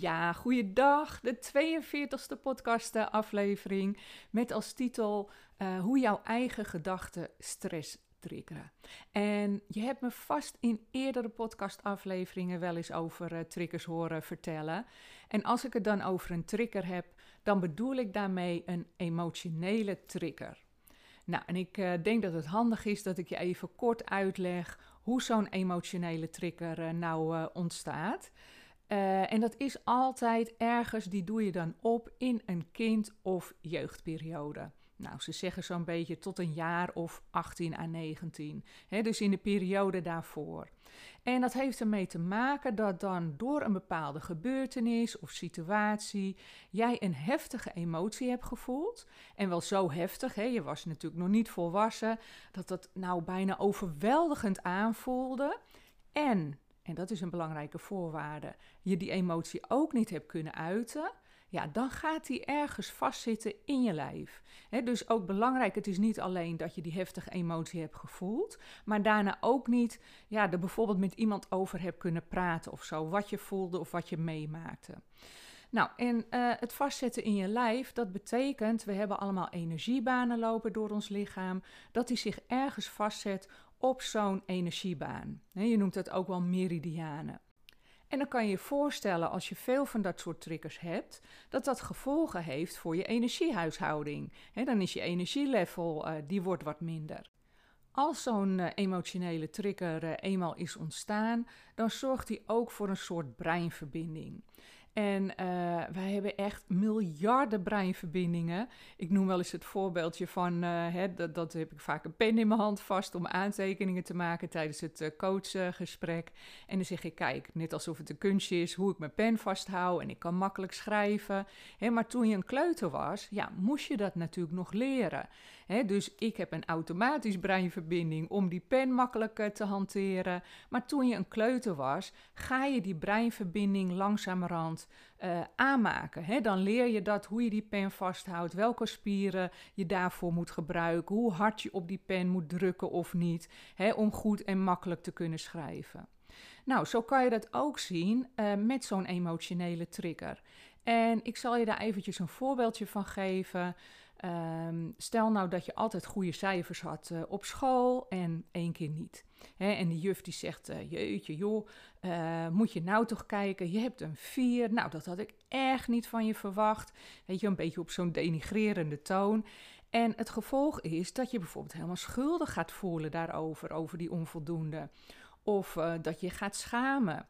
Ja, goeiedag. De 42e podcast aflevering met als titel uh, Hoe jouw eigen gedachten stress triggeren. En je hebt me vast in eerdere podcastafleveringen wel eens over uh, triggers horen vertellen. En als ik het dan over een trigger heb, dan bedoel ik daarmee een emotionele trigger. Nou, en ik uh, denk dat het handig is dat ik je even kort uitleg hoe zo'n emotionele trigger nou ontstaat. Uh, en dat is altijd ergens, die doe je dan op in een kind- of jeugdperiode. Nou, ze zeggen zo'n beetje tot een jaar of 18 à 19. Hè, dus in de periode daarvoor. En dat heeft ermee te maken dat dan door een bepaalde gebeurtenis of situatie jij een heftige emotie hebt gevoeld. En wel zo heftig, je was natuurlijk nog niet volwassen, dat dat nou bijna overweldigend aanvoelde. En en dat is een belangrijke voorwaarde, je die emotie ook niet hebt kunnen uiten, ja, dan gaat die ergens vastzitten in je lijf. dus ook belangrijk, het is niet alleen dat je die heftige emotie hebt gevoeld, maar daarna ook niet ja, er bijvoorbeeld met iemand over hebt kunnen praten of zo, wat je voelde of wat je meemaakte. Nou, en uh, het vastzetten in je lijf, dat betekent, we hebben allemaal energiebanen lopen door ons lichaam, dat die zich ergens vastzet op zo'n energiebaan. Je noemt dat ook wel meridianen. En dan kan je je voorstellen, als je veel van dat soort triggers hebt, dat dat gevolgen heeft voor je energiehuishouding. dan is je energielevel, uh, die wordt wat minder. Als zo'n uh, emotionele trigger uh, eenmaal is ontstaan, dan zorgt die ook voor een soort breinverbinding. En uh, wij hebben echt miljarden breinverbindingen. Ik noem wel eens het voorbeeldje van, uh, hè, dat, dat, heb ik vaak een pen in mijn hand vast om aantekeningen te maken tijdens het uh, coachgesprek. En dan zeg ik, kijk, net alsof het een kunstje is hoe ik mijn pen vasthoud en ik kan makkelijk schrijven. Hè, maar toen je een kleuter was, ja, moest je dat natuurlijk nog leren. Dus ik heb een automatisch breinverbinding om die pen makkelijk te hanteren. Maar toen je een kleuter was, ga je die breinverbinding langzamerhand uh, aanmaken. Dan leer je dat, hoe je die pen vasthoudt, welke spieren je daarvoor moet gebruiken, hoe hard je op die pen moet drukken of niet, om goed en makkelijk te kunnen schrijven. Nou, zo kan je dat ook zien uh, met zo'n emotionele trigger. En ik zal je daar eventjes een voorbeeldje van geven. Um, stel nou dat je altijd goede cijfers had uh, op school en één keer niet. En die juf die zegt, uh, jeetje joh, uh, moet je nou toch kijken, je hebt een 4. Nou, dat had ik echt niet van je verwacht. Weet je, een beetje op zo'n denigrerende toon. En het gevolg is dat je bijvoorbeeld helemaal schuldig gaat voelen daarover, over die onvoldoende. Of dat je gaat schamen.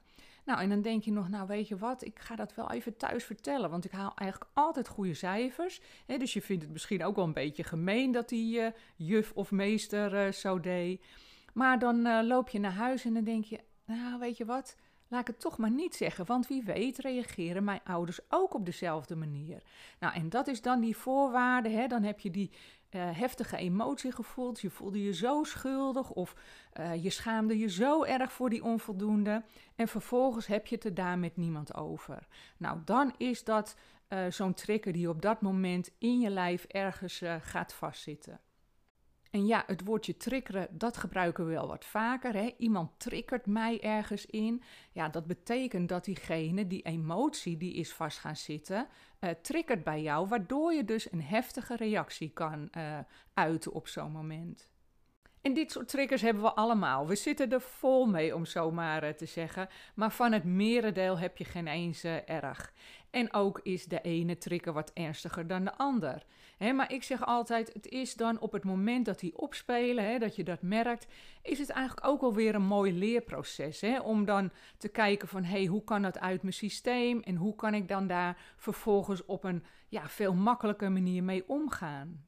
Nou, en dan denk je nog, nou weet je wat, ik ga dat wel even thuis vertellen, want ik haal eigenlijk altijd goede cijfers. Hè, dus je vindt het misschien ook wel een beetje gemeen dat die uh, juf of meester uh, zo deed. Maar dan uh, loop je naar huis en dan denk je, nou weet je wat, laat ik het toch maar niet zeggen, want wie weet reageren mijn ouders ook op dezelfde manier. Nou, en dat is dan die voorwaarde, hè? dan heb je die uh, heftige emotie gevoeld, je voelde je zo schuldig of uh, je schaamde je zo erg voor die onvoldoende en vervolgens heb je het er daar met niemand over. Nou, dan is dat uh, zo'n trigger die op dat moment in je lijf ergens gaat vastzitten. En ja, het woordje triggeren, dat gebruiken we wel wat vaker. Hè? Iemand triggert mij ergens in. Ja, dat betekent dat diegene, die emotie die is vast gaan zitten, uh, triggert bij jou, waardoor je dus een heftige reactie kan uh, uiten op zo'n moment. En dit soort triggers hebben we allemaal. We zitten er vol mee, om zo maar uh, te zeggen. Maar van het merendeel heb je geen eens erg. En ook is de ene trigger wat ernstiger dan de ander. Maar ik zeg altijd, het is dan op het moment dat die opspelen, dat je dat merkt, is het eigenlijk ook alweer een mooi leerproces. Om dan te kijken van, hey, hoe kan dat uit mijn systeem en hoe kan ik dan daar vervolgens op een ja, veel makkelijker manier mee omgaan.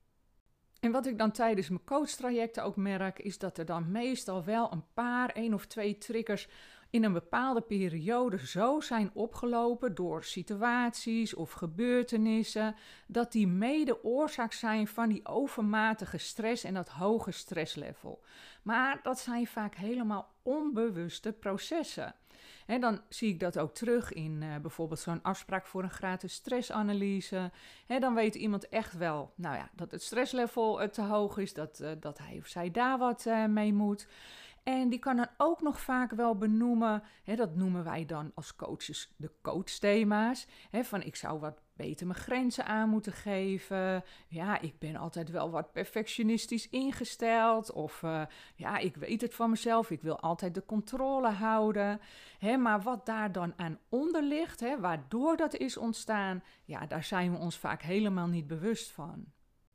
En wat ik dan tijdens mijn coachtrajecten ook merk, is dat er dan meestal wel een paar, één of twee triggers in een bepaalde periode zo zijn opgelopen door situaties of gebeurtenissen, dat die mede oorzaak zijn van die overmatige stress en dat hoge stresslevel. Maar dat zijn vaak helemaal onbewuste processen. En dan zie ik dat ook terug in uh, bijvoorbeeld zo'n afspraak voor een gratis stressanalyse. He, dan weet iemand echt wel nou ja, dat het stresslevel uh, te hoog is, dat, uh, dat hij of zij daar wat mee moet. En die kan dan ook nog vaak wel benoemen, dat noemen wij dan als coaches de coachthema's. Van ik zou wat beter mijn grenzen aan moeten geven. Ja, ik ben altijd wel wat perfectionistisch ingesteld. Of uh, ja, ik weet het van mezelf, ik wil altijd de controle houden. Hè, maar wat daar dan aan onder ligt, hè, waardoor dat is ontstaan, ja, daar zijn we ons vaak helemaal niet bewust van.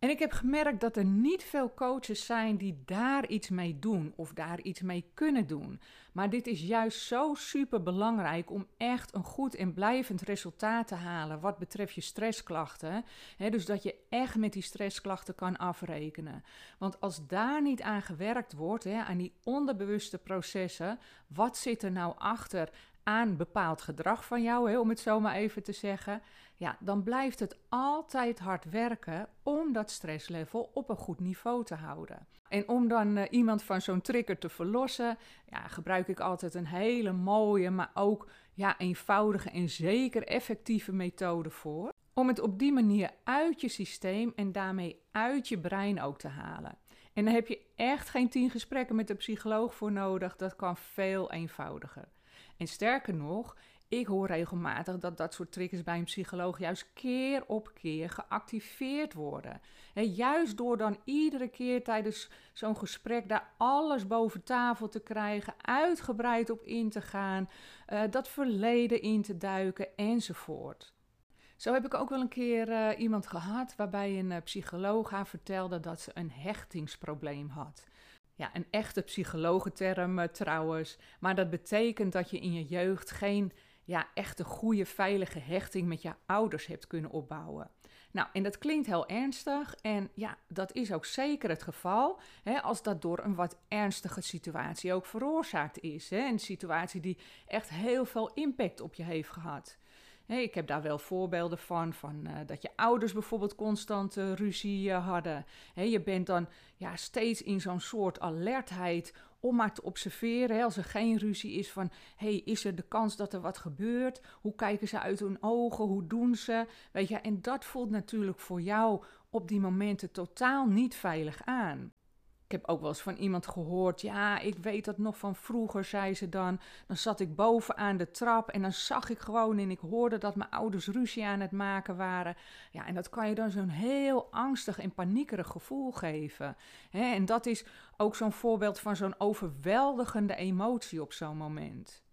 En ik heb gemerkt dat er niet veel coaches zijn die daar iets mee doen of daar iets mee kunnen doen. Maar dit is juist zo super belangrijk om echt een goed en blijvend resultaat te halen wat betreft je stressklachten. dus dat je echt met die stressklachten kan afrekenen. Want als daar niet aan gewerkt wordt, aan die onderbewuste processen, wat zit er nou achter aan bepaald gedrag van jou, om het zo maar even te zeggen, ja, dan blijft het altijd hard werken om dat stresslevel op een goed niveau te houden. En om dan uh, iemand van zo'n trigger te verlossen, ja, gebruik ik altijd een hele mooie, maar ook ja, eenvoudige en zeker effectieve methode voor. Om het op die manier uit je systeem en daarmee uit je brein ook te halen. En daar heb je echt geen tien gesprekken met de psycholoog voor nodig. Dat kan veel eenvoudiger. En sterker nog, ik hoor regelmatig dat dat soort triggers bij een psycholoog juist keer op keer geactiveerd worden. En juist door dan iedere keer tijdens zo'n gesprek daar alles boven tafel te krijgen, uitgebreid op in te gaan, uh, dat verleden in te duiken enzovoort. Zo heb ik ook wel een keer uh, iemand gehad waarbij een uh, psycholoog haar vertelde dat ze een hechtingsprobleem had. Ja, een echte psychologenterm uh, trouwens. Maar dat betekent dat je in je jeugd geen ja, echt een goede, veilige hechting met je ouders hebt kunnen opbouwen. Nou, en dat klinkt heel ernstig en ja, dat is ook zeker het geval hè, als dat door een wat ernstige situatie ook veroorzaakt is. Hè, een situatie die echt heel veel impact op je heeft gehad. Ik heb daar wel voorbeelden van, van uh, dat je ouders bijvoorbeeld constant uh, ruzie uh, hadden. Je bent dan ja, steeds in zo'n soort alertheid om maar te observeren. Hè, als er geen ruzie is van, hey, is er de kans dat er wat gebeurt? Hoe kijken ze uit hun ogen? Hoe doen ze? Weet je, en dat voelt natuurlijk voor jou op die momenten totaal niet veilig aan. Ik heb ook wel eens van iemand gehoord, ja, ik weet dat nog van vroeger, zei ze dan. Dan zat ik boven aan de trap en dan zag ik gewoon en ik hoorde dat mijn ouders ruzie aan het maken waren. Ja, en dat kan je dan zo'n heel angstig en paniekerig gevoel geven. en dat is ook zo'n voorbeeld van zo'n overweldigende emotie op zo'n moment.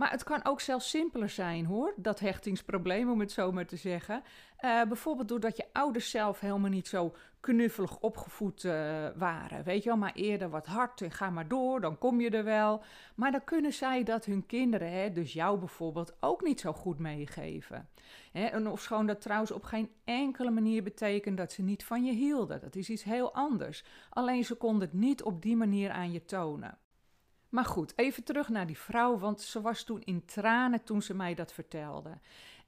Maar het kan ook zelfs simpeler zijn hoor, dat hechtingsprobleem om het zo maar te zeggen. Uh, bijvoorbeeld doordat je ouders zelf helemaal niet zo knuffelig opgevoed uh, waren. Weet je wel, maar eerder wat hard en ga maar door, dan kom je er wel. Maar dan kunnen zij dat hun kinderen, hè, dus jou bijvoorbeeld, ook niet zo goed meegeven. Hè, en ofschoon dat trouwens op geen enkele manier betekent dat ze niet van je hielden. Dat is iets heel anders. Alleen ze konden het niet op die manier aan je tonen. Maar goed, even terug naar die vrouw, want ze was toen in tranen toen ze mij dat vertelde.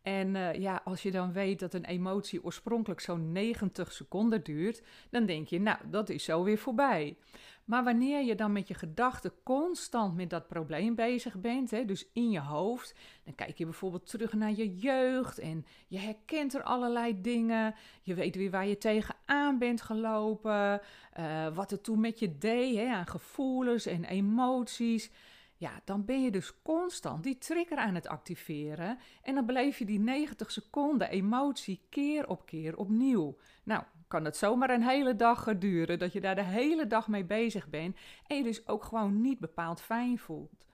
En uh, ja, als je dan weet dat een emotie oorspronkelijk zo'n 90 seconden duurt, dan denk je, nou, dat is zo weer voorbij. Maar wanneer je dan met je gedachten constant met dat probleem bezig bent, hè, dus in je hoofd, dan kijk je bijvoorbeeld terug naar je jeugd en je herkent er allerlei dingen. Je weet weer waar je tegenaan bent gelopen, uh, wat het toen met je deed hè, aan gevoelens en emoties. Ja, dan ben je dus constant die trigger aan het activeren en dan beleef je die 90 seconden emotie keer op keer opnieuw. Nou, kan het zomaar een hele dag duren dat je daar de hele dag mee bezig bent en je dus ook gewoon niet bepaald fijn voelt.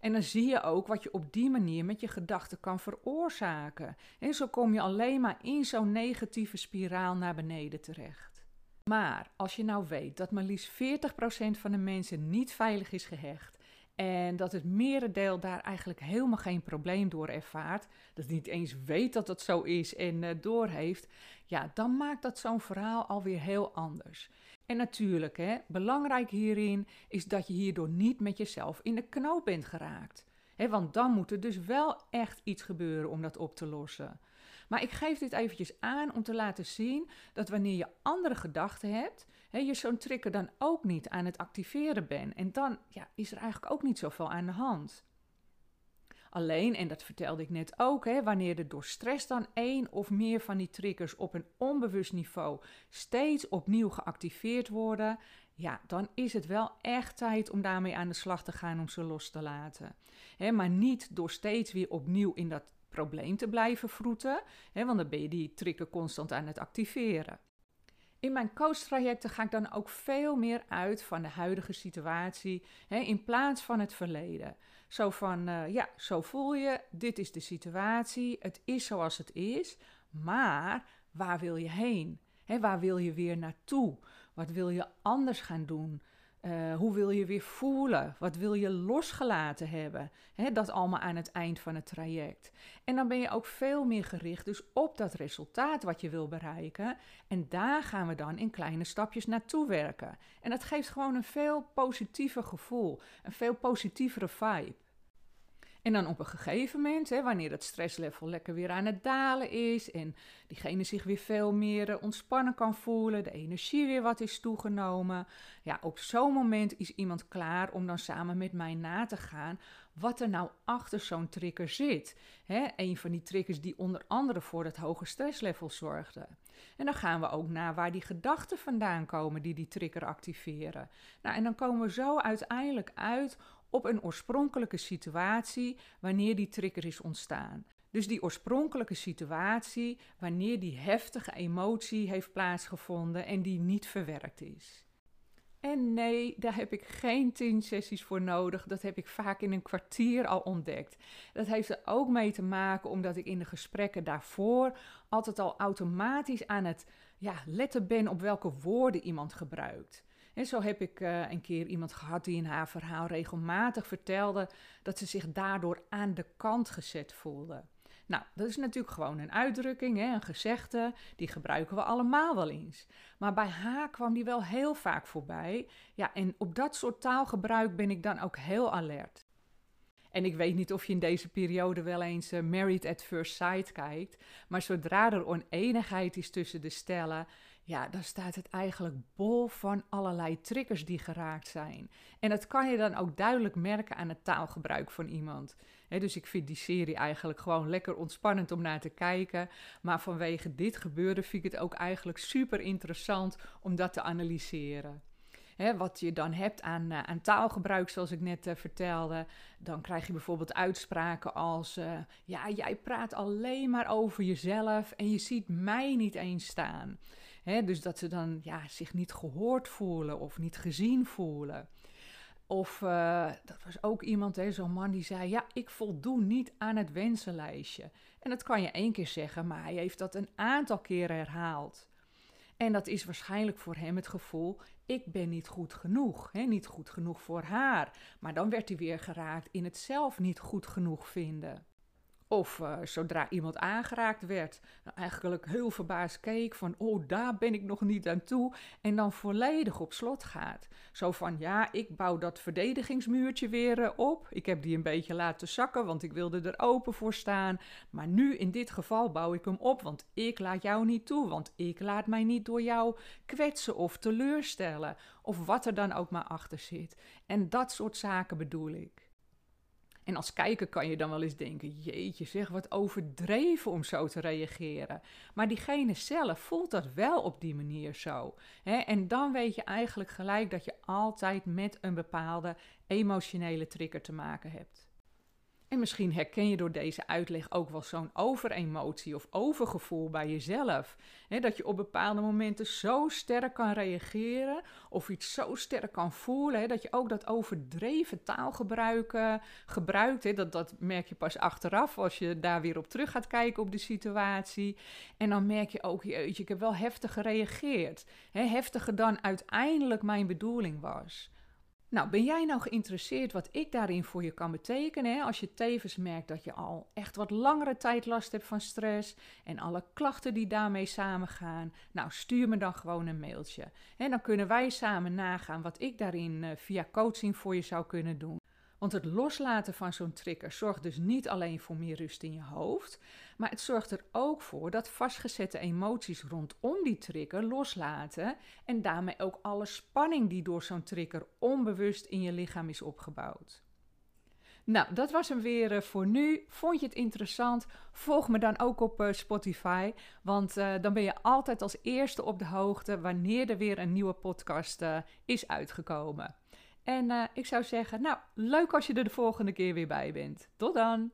En dan zie je ook wat je op die manier met je gedachten kan veroorzaken. En zo kom je alleen maar in zo'n negatieve spiraal naar beneden terecht. Maar als je nou weet dat maar liefst 40% van de mensen niet veilig is gehecht en dat het merendeel daar eigenlijk helemaal geen probleem door ervaart. Dat niet eens weet dat dat zo is en uh, doorheeft. Ja, dan maakt dat zo'n verhaal alweer heel anders. En natuurlijk, hè, belangrijk hierin is dat je hierdoor niet met jezelf in de knoop bent geraakt. Hè, want dan moet er dus wel echt iets gebeuren om dat op te lossen. Maar ik geef dit eventjes aan om te laten zien dat wanneer je andere gedachten hebt, je zo'n trigger dan ook niet aan het activeren bent. En dan ja, is er eigenlijk ook niet zoveel aan de hand. Alleen, en dat vertelde ik net ook, wanneer er door stress dan één of meer van die triggers op een onbewust niveau steeds opnieuw geactiveerd worden, ja, dan is het wel echt tijd om daarmee aan de slag te gaan om ze los te laten. Maar niet door steeds weer opnieuw in dat probleem te blijven vroeten, want dan ben je die trigger constant aan het activeren. In mijn coachtrajecten ga ik dan ook veel meer uit van de huidige situatie hè, in plaats van het verleden. Zo van, uh, ja, zo voel je, dit is de situatie, het is zoals het is, maar waar wil je heen? Hè, waar wil je weer naartoe? Wat wil je anders gaan doen? Uh, hoe wil je weer voelen? Wat wil je losgelaten hebben? dat allemaal aan het eind van het traject. En dan ben je ook veel meer gericht dus op dat resultaat wat je wil bereiken. En daar gaan we dan in kleine stapjes naartoe werken. En dat geeft gewoon een veel positiever gevoel, een veel positievere vibe. En dan op een gegeven moment, hè, wanneer het stresslevel lekker weer aan het dalen is en diegene zich weer veel meer eh, ontspannen kan voelen, de energie weer wat is toegenomen, ja, op zo'n moment is iemand klaar om dan samen met mij na te gaan wat er nou achter zo'n trigger zit. Hè, een van die triggers die onder andere voor het hoge stresslevel zorgde. En dan gaan we ook naar waar die gedachten vandaan komen die die trigger activeren. Nou, en dan komen we zo uiteindelijk uit op een oorspronkelijke situatie wanneer die trigger is ontstaan. Dus die oorspronkelijke situatie wanneer die heftige emotie heeft plaatsgevonden en die niet verwerkt is. En nee, daar heb ik geen tien sessies voor nodig. Dat heb ik vaak in een kwartier al ontdekt. Dat heeft er ook mee te maken omdat ik in de gesprekken daarvoor altijd al automatisch aan het ja, letten ben op welke woorden iemand gebruikt. En zo heb ik uh, een keer iemand gehad die in haar verhaal regelmatig vertelde dat ze zich daardoor aan de kant gezet voelde. Nou, dat is natuurlijk gewoon een uitdrukking, hè, een gezegde, die gebruiken we allemaal wel eens. Maar bij haar kwam die wel heel vaak voorbij. Ja, en op dat soort taalgebruik ben ik dan ook heel alert. En ik weet niet of je in deze periode wel eens uh, Married at First Sight kijkt, maar zodra er oneenigheid is tussen de stellen, ja, dan staat het eigenlijk bol van allerlei triggers die geraakt zijn. En dat kan je dan ook duidelijk merken aan het taalgebruik van iemand. dus ik vind die serie eigenlijk gewoon lekker ontspannend om naar te kijken. Maar vanwege dit gebeuren vind ik het ook eigenlijk super interessant om dat te analyseren. Wat je dan hebt aan, uh, aan taalgebruik, zoals ik net uh, vertelde, dan krijg je bijvoorbeeld uitspraken als: uh, Ja, jij praat alleen maar over jezelf en je ziet mij niet eens staan dus dat ze dan ja, zich niet gehoord voelen of niet gezien voelen. Of dat was ook iemand, zo'n man die zei: Ja, ik voldoe niet aan het wensenlijstje. En dat kan je één keer zeggen, maar hij heeft dat een aantal keren herhaald. En dat is waarschijnlijk voor hem het gevoel: ik ben niet goed genoeg. Hè? Niet goed genoeg voor haar. Maar dan werd hij weer geraakt in het zelf niet goed genoeg vinden. Of uh, zodra iemand aangeraakt werd, eigenlijk heel verbaasd keek van, oh, daar ben ik nog niet aan toe. En dan volledig op slot gaat. Zo van, ja, ik bouw dat verdedigingsmuurtje weer uh, op. Ik heb die een beetje laten zakken, want ik wilde er open voor staan. Maar nu in dit geval bouw ik hem op, want ik laat jou niet toe. Want ik laat mij niet door jou kwetsen of teleurstellen. Of wat er dan ook maar achter zit. En dat soort zaken bedoel ik. En als kijker kan je dan wel eens denken: jeetje, zeg wat overdreven om zo te reageren. Maar diegene zelf voelt dat wel op die manier zo. Hè? En dan weet je eigenlijk gelijk dat je altijd met een bepaalde emotionele trigger te maken hebt. En misschien herken je door deze uitleg ook wel zo'n overemotie of overgevoel bij jezelf. dat je op bepaalde momenten zo sterk kan reageren of iets zo sterk kan voelen. dat je ook dat overdreven taalgebruik gebruikt. dat, dat merk je pas achteraf als je daar weer op terug gaat kijken op de situatie. En dan merk je ook, jeetje, ik heb wel heftig gereageerd. heftiger dan uiteindelijk mijn bedoeling was. Nou, ben jij nou geïnteresseerd wat ik daarin voor je kan betekenen? Hè? Als je tevens merkt dat je al echt wat langere tijd last hebt van stress en alle klachten die daarmee samengaan, nou stuur me dan gewoon een mailtje. En dan kunnen wij samen nagaan wat ik daarin uh, via coaching voor je zou kunnen doen. Want het loslaten van zo'n trigger zorgt dus niet alleen voor meer rust in je hoofd, maar het zorgt er ook voor dat vastgezette emoties rondom die trigger loslaten en daarmee ook alle spanning die door zo'n trigger onbewust in je lichaam is opgebouwd. Nou, dat was hem weer uh, voor nu. Vond je het interessant? Volg me dan ook op uh, Spotify, want uh, dan ben je altijd als eerste op de hoogte wanneer er weer een nieuwe podcast is uitgekomen. En uh, ik zou zeggen, nou, leuk als je er de volgende keer weer bij bent. Tot dan!